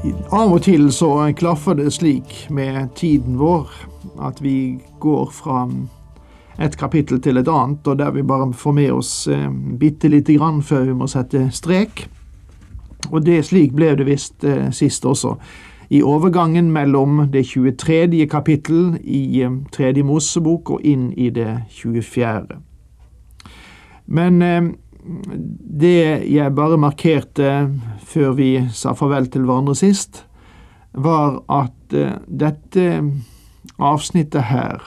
Av og til så klaffer det slik med tiden vår at vi går fra et kapittel til et annet, og der vi bare får med oss eh, bitte lite grann før vi må sette strek. Og det slik ble det visst eh, sist også. I overgangen mellom det 23. kapittel i eh, Tredje Mosebok og inn i det 24. Men det jeg bare markerte før vi sa farvel til hverandre sist, var at eh, dette avsnittet her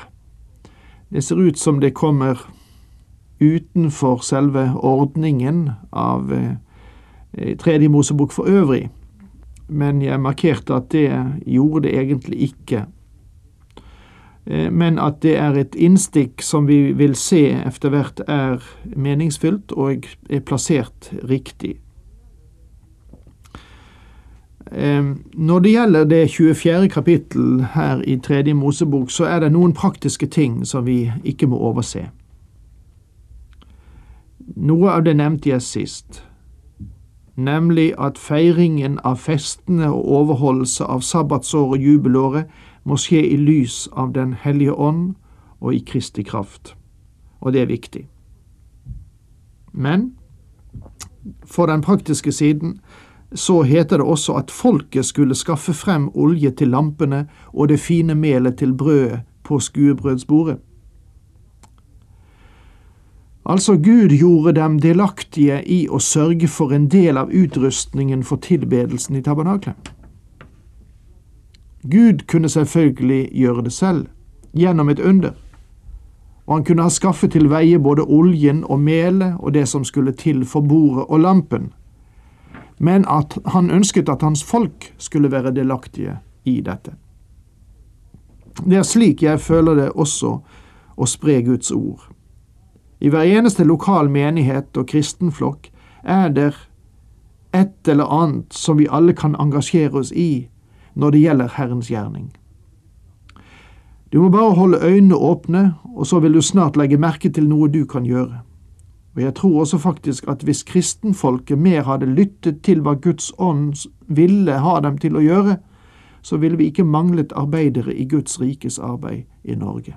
Det ser ut som det kommer utenfor selve ordningen av eh, Tredje Mosebok for øvrig, men jeg markerte at det gjorde det egentlig ikke. Eh, men at det er et innstikk som vi vil se etter hvert er meningsfylt og er plassert riktig. Eh, når det gjelder det 24. kapittel her i Tredje Mosebok, så er det noen praktiske ting som vi ikke må overse. Noe av det nevnte jeg sist, nemlig at feiringen av festene og overholdelse av sabbatsår og jubelåret må skje i lys av Den hellige ånd og i Kristi kraft. Og det er viktig. Men for den praktiske siden så heter det også at folket skulle skaffe frem olje til lampene og det fine melet til brødet på skuebrødsbordet. Altså, Gud gjorde dem delaktige i å sørge for en del av utrustningen for tilbedelsen i tabernaklet. Gud kunne selvfølgelig gjøre det selv, gjennom et under, og han kunne ha skaffet til veie både oljen og melet og det som skulle til for bordet og lampen, men at han ønsket at hans folk skulle være delaktige i dette. Det er slik jeg føler det også å spre Guds ord. I hver eneste lokal menighet og kristenflokk er det et eller annet som vi alle kan engasjere oss i, når det gjelder Herrens gjerning. Du må bare holde øynene åpne, og så vil du snart legge merke til noe du kan gjøre. Og jeg tror også faktisk at hvis kristenfolket mer hadde lyttet til hva Guds ånd ville ha dem til å gjøre, så ville vi ikke manglet arbeidere i Guds rikes arbeid i Norge.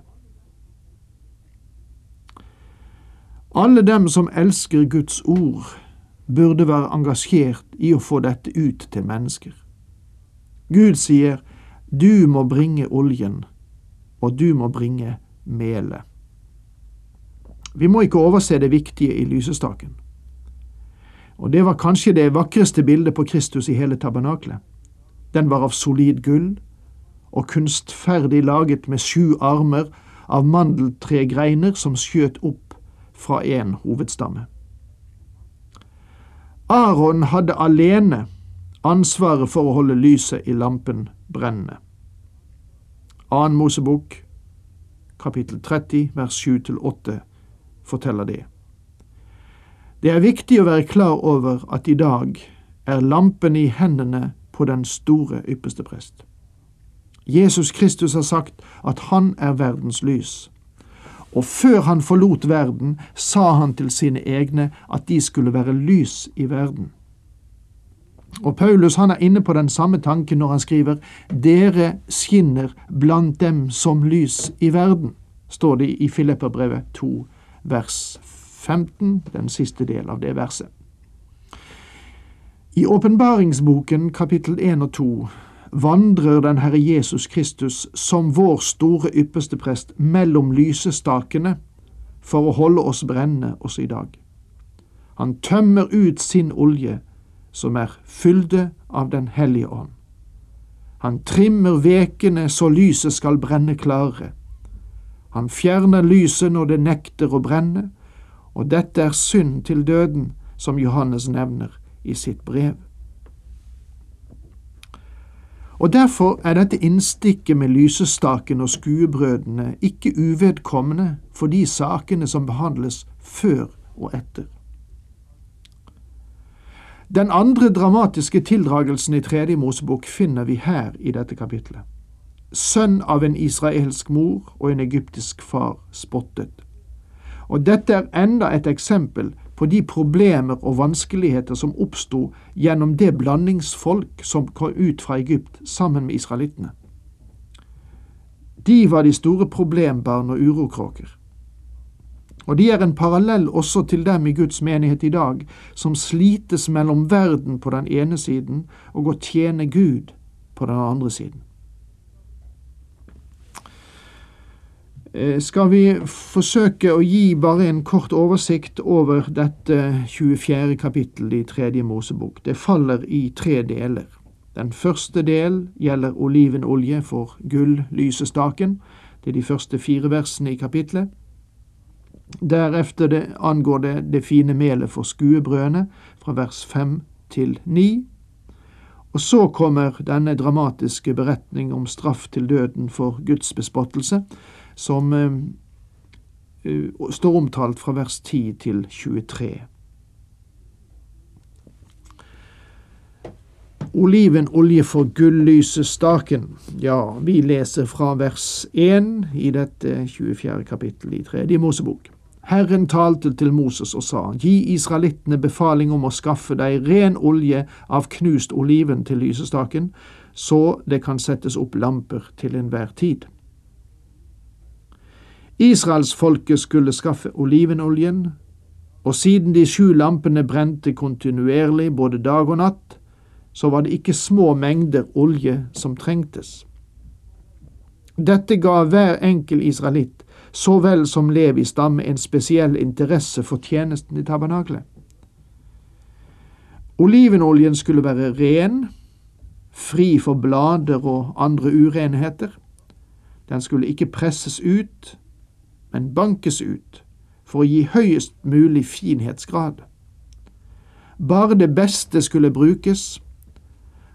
Alle dem som elsker Guds ord, burde være engasjert i å få dette ut til mennesker. Gud sier, du må bringe oljen, og du må bringe melet. Vi må ikke overse det viktige i lysestaken. Og det var kanskje det vakreste bildet på Kristus i hele tabernaklet. Den var av solid gull og kunstferdig laget med sju armer av mandeltregreiner som skjøt opp fra en hovedstamme. Aron hadde alene ansvaret for å holde lyset i lampen brennende. Annen Mosebok, kapittel 30, vers 7-8, forteller det. Det er viktig å være klar over at i dag er lampen i hendene på den store ypperste prest. Jesus Kristus har sagt at han er verdens lys. Og før han forlot verden, sa han til sine egne at de skulle være lys i verden. Og Paulus han er inne på den samme tanken når han skriver Dere skinner blant dem som lys i verden, står det i Filipperbrevet 2, vers 15, den siste del av det verset. I åpenbaringsboken kapittel 1 og 2 vandrer den Herre Jesus Kristus som vår store ypperste prest mellom lysestakene for å holde oss brennende også i dag. Han tømmer ut sin olje som er fylde av Den hellige ånd. Han trimmer vekene så lyset skal brenne klare. Han fjerner lyset når det nekter å brenne, og dette er synd til døden, som Johannes nevner i sitt brev. Og Derfor er dette innstikket med lysestaken og skuebrødene ikke uvedkommende for de sakene som behandles før og etter. Den andre dramatiske tildragelsen i tredje Mosebok finner vi her i dette kapitlet. Sønn av en israelsk mor og en egyptisk far spottet. Og dette er enda et eksempel på de problemer og vanskeligheter som oppsto gjennom det blandingsfolk som kom ut fra Egypt sammen med israelittene. De var de store problembarn og urokråker. Og de er en parallell også til dem i Guds menighet i dag, som slites mellom verden på den ene siden og å tjene Gud på den andre siden. Eh, skal vi forsøke å gi bare en kort oversikt over dette 24. kapittel i tredje Mosebok. Det faller i tre deler. Den første del gjelder olivenolje for gull-lysestaken. Det er de første fire versene i kapitlet. Deretter det angår det det fine melet for skuebrødene, fra vers fem til ni. Og så kommer denne dramatiske beretning om straff til døden for Guds bespottelse, som eh, eh, står omtalt fra vers 10 til 23. Olivenolje for gullysestaken. Ja, vi leser fra vers 1 i dette 24. kapittel i tredje Mosebok. Herren talte til Moses og sa, Gi israelittene befaling om å skaffe deg ren olje av knust oliven til lysestaken, så det kan settes opp lamper til enhver tid. Israelsfolket skulle skaffe olivenoljen, og siden de sju lampene brente kontinuerlig både dag og natt, så var det ikke små mengder olje som trengtes. Dette ga hver enkel israelitt, så vel som Levi stamme, en spesiell interesse for tjenesten i tabernaklet. Olivenoljen skulle være ren, fri for blader og andre urenheter. Den skulle ikke presses ut, men bankes ut for å gi høyest mulig finhetsgrad. Bare det beste skulle brukes,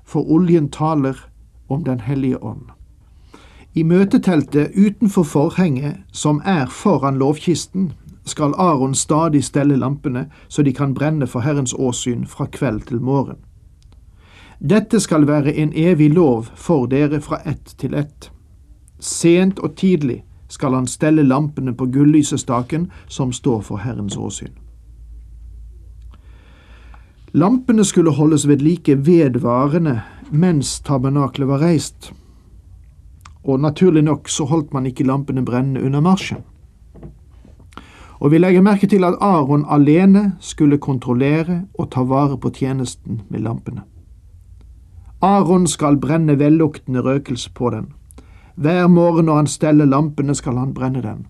for oljen taler om Den hellige ånd. I møteteltet utenfor forhenget, som er foran lovkisten, skal Aron stadig stelle lampene så de kan brenne for Herrens åsyn fra kveld til morgen. Dette skal være en evig lov for dere fra ett til ett. Sent og tidlig skal han stelle lampene på gullysestaken som står for Herrens åsyn. Lampene skulle holdes ved like vedvarende mens tabernaklet var reist, og naturlig nok så holdt man ikke lampene brennende under marsjen. Og vi legger merke til at Aron alene skulle kontrollere og ta vare på tjenesten med lampene. Aron skal brenne velluktende røkelse på den. Hver morgen når han steller lampene, skal han brenne den.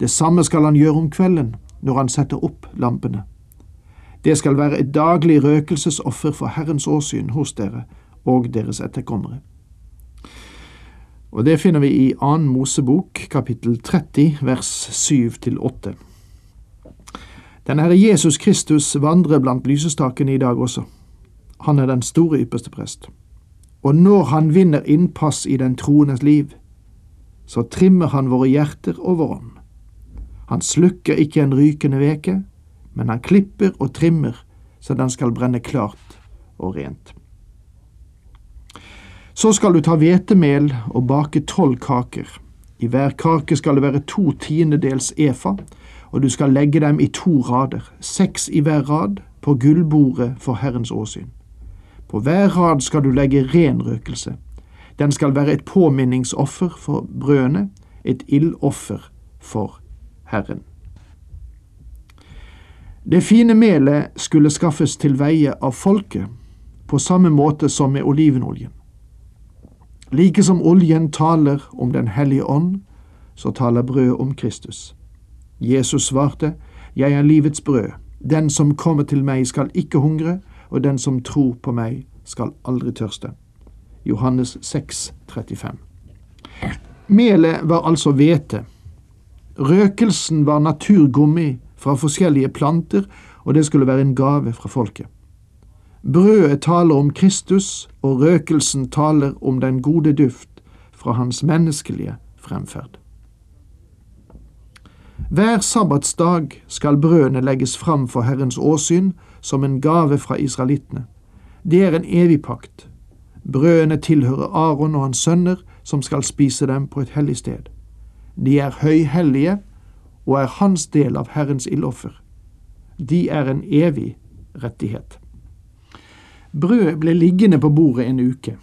Det samme skal han gjøre om kvelden, når han setter opp lampene. Det skal være et daglig røkelsesoffer for Herrens åsyn hos dere og deres etterkommere. Og Det finner vi i annen Mosebok, kapittel 30, vers 7–8. Den Herre Jesus Kristus vandrer blant lysestakene i dag også. Han er den store ypperste prest og når han vinner innpass i den troendes liv, så trimmer han våre hjerter og vår ånd. Han slukker ikke en rykende veke, men han klipper og trimmer så den skal brenne klart og rent. Så skal du ta hvetemel og bake tolv kaker. I hver kake skal det være to tiendedels efa, og du skal legge dem i to rader, seks i hver rad, på gullbordet for Herrens åsyn. På hver rad skal du legge ren røkelse. Den skal være et påminningsoffer for brødene, et ildoffer for Herren. Det fine melet skulle skaffes til veie av folket, på samme måte som med olivenoljen. Like som oljen taler om Den hellige ånd, så taler brød om Kristus. Jesus svarte, Jeg er livets brød. Den som kommer til meg skal ikke hungre, og den som tror på meg, skal aldri tørste. Johannes 6, 35. Melet var altså hvete. Røkelsen var naturgummi fra forskjellige planter, og det skulle være en gave fra folket. Brødet taler om Kristus, og røkelsen taler om den gode duft fra hans menneskelige fremferd. Hver sabbatsdag skal brødene legges fram for Herrens åsyn som en gave fra israelittene. Det er en evig pakt. Brødene tilhører Aron og hans sønner, som skal spise dem på et hellig sted. De er høyhellige og er hans del av Herrens ildoffer. De er en evig rettighet. Brødet ble liggende på bordet en uke.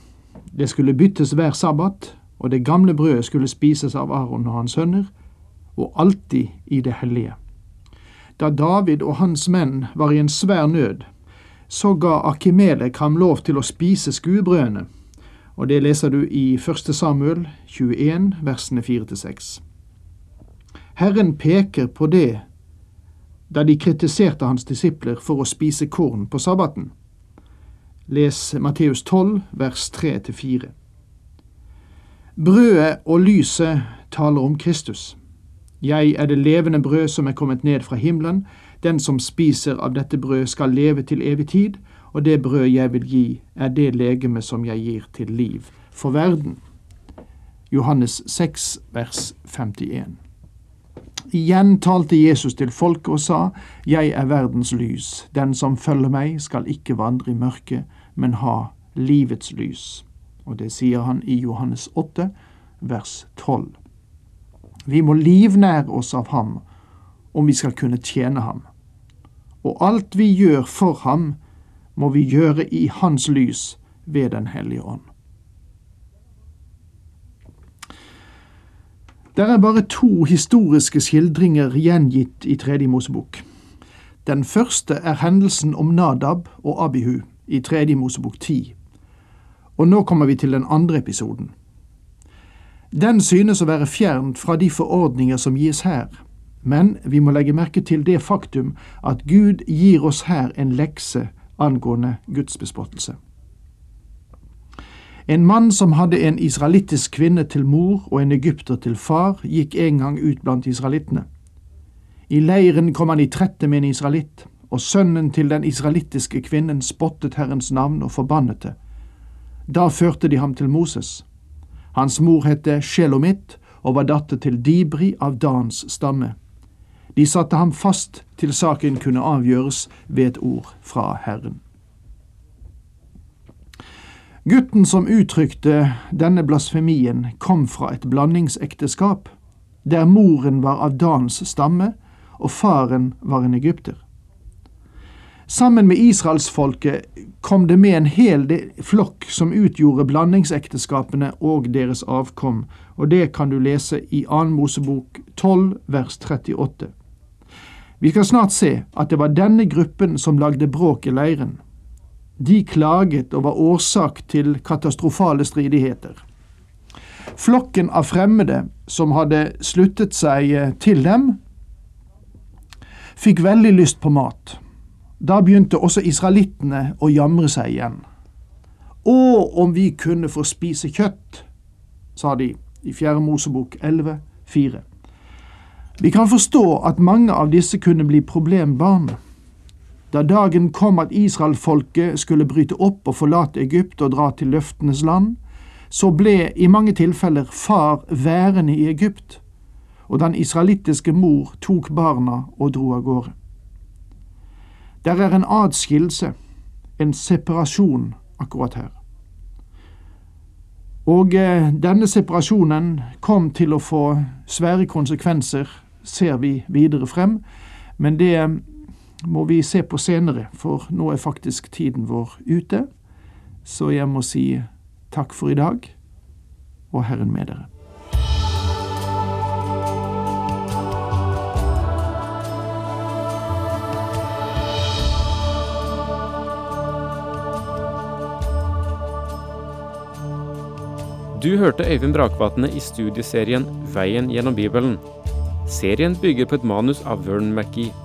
Det skulle byttes hver sabbat, og det gamle brødet skulle spises av Aron og hans sønner, og alltid i det hellige. Da David og hans menn var i en svær nød, så ga Akimelek ham lov til å spise skuebrødene, og det leser du i 1. Samuel 21, versene 4-6. Herren peker på det da de kritiserte hans disipler for å spise korn på sabbaten. Les Matteus 12, vers 3-4. Brødet og lyset taler om Kristus. Jeg er det levende brød som er kommet ned fra himmelen. Den som spiser av dette brød skal leve til evig tid, og det brød jeg vil gi, er det legeme som jeg gir til liv for verden. Johannes 6, vers 51. Igjen talte Jesus til folket og sa, Jeg er verdens lys. Den som følger meg, skal ikke vandre i mørket, men ha livets lys. Og det sier han i Johannes 8, vers 12. Vi må livnære oss av ham om vi skal kunne tjene ham. Og alt vi gjør for ham, må vi gjøre i hans lys ved Den hellige ånd. Det er bare to historiske skildringer gjengitt i Tredje Mosebok. Den første er hendelsen om Nadab og Abihu i Tredje Mosebok 10. Og nå kommer vi til den andre episoden. Den synes å være fjernt fra de forordninger som gis her, men vi må legge merke til det faktum at Gud gir oss her en lekse angående gudsbespottelse. En mann som hadde en israelittisk kvinne til mor og en egypter til far, gikk en gang ut blant israelittene. I leiren kom han i trette med en israelitt, og sønnen til den israelittiske kvinnen spottet Herrens navn og forbannet det. Da førte de ham til Moses. Hans mor het Shelomit og var datter til Dibri av Dans stamme. De satte ham fast til saken kunne avgjøres ved et ord fra Herren. Gutten som uttrykte denne blasfemien, kom fra et blandingsekteskap, der moren var av Dans stamme og faren var en egypter. Sammen med israelsfolket kom det med en hel flokk som utgjorde blandingsekteskapene og deres avkom, og det kan du lese i 2. Mosebok 12 vers 38. Vi skal snart se at det var denne gruppen som lagde bråk i leiren. De klaget og var årsak til katastrofale stridigheter. Flokken av fremmede som hadde sluttet seg til dem, fikk veldig lyst på mat. Da begynte også israelittene å jamre seg igjen. Å, om vi kunne få spise kjøtt, sa de i Fjerde Mosebok 11, 4. Vi kan forstå at mange av disse kunne bli problembarn. Da dagen kom at israelfolket skulle bryte opp og forlate Egypt og dra til løftenes land, så ble i mange tilfeller far værende i Egypt, og den israelittiske mor tok barna og dro av gårde. Der er en adskillelse, en separasjon, akkurat her. Og eh, denne separasjonen kom til å få svære konsekvenser, ser vi videre frem, men det må vi se på senere, for nå er faktisk tiden vår ute. Så jeg må si takk for i dag, og Herren med dere. Du hørte Øyvind Brakvatne i studieserien Veien gjennom Bibelen. Serien bygger på et manus av Vern McGee.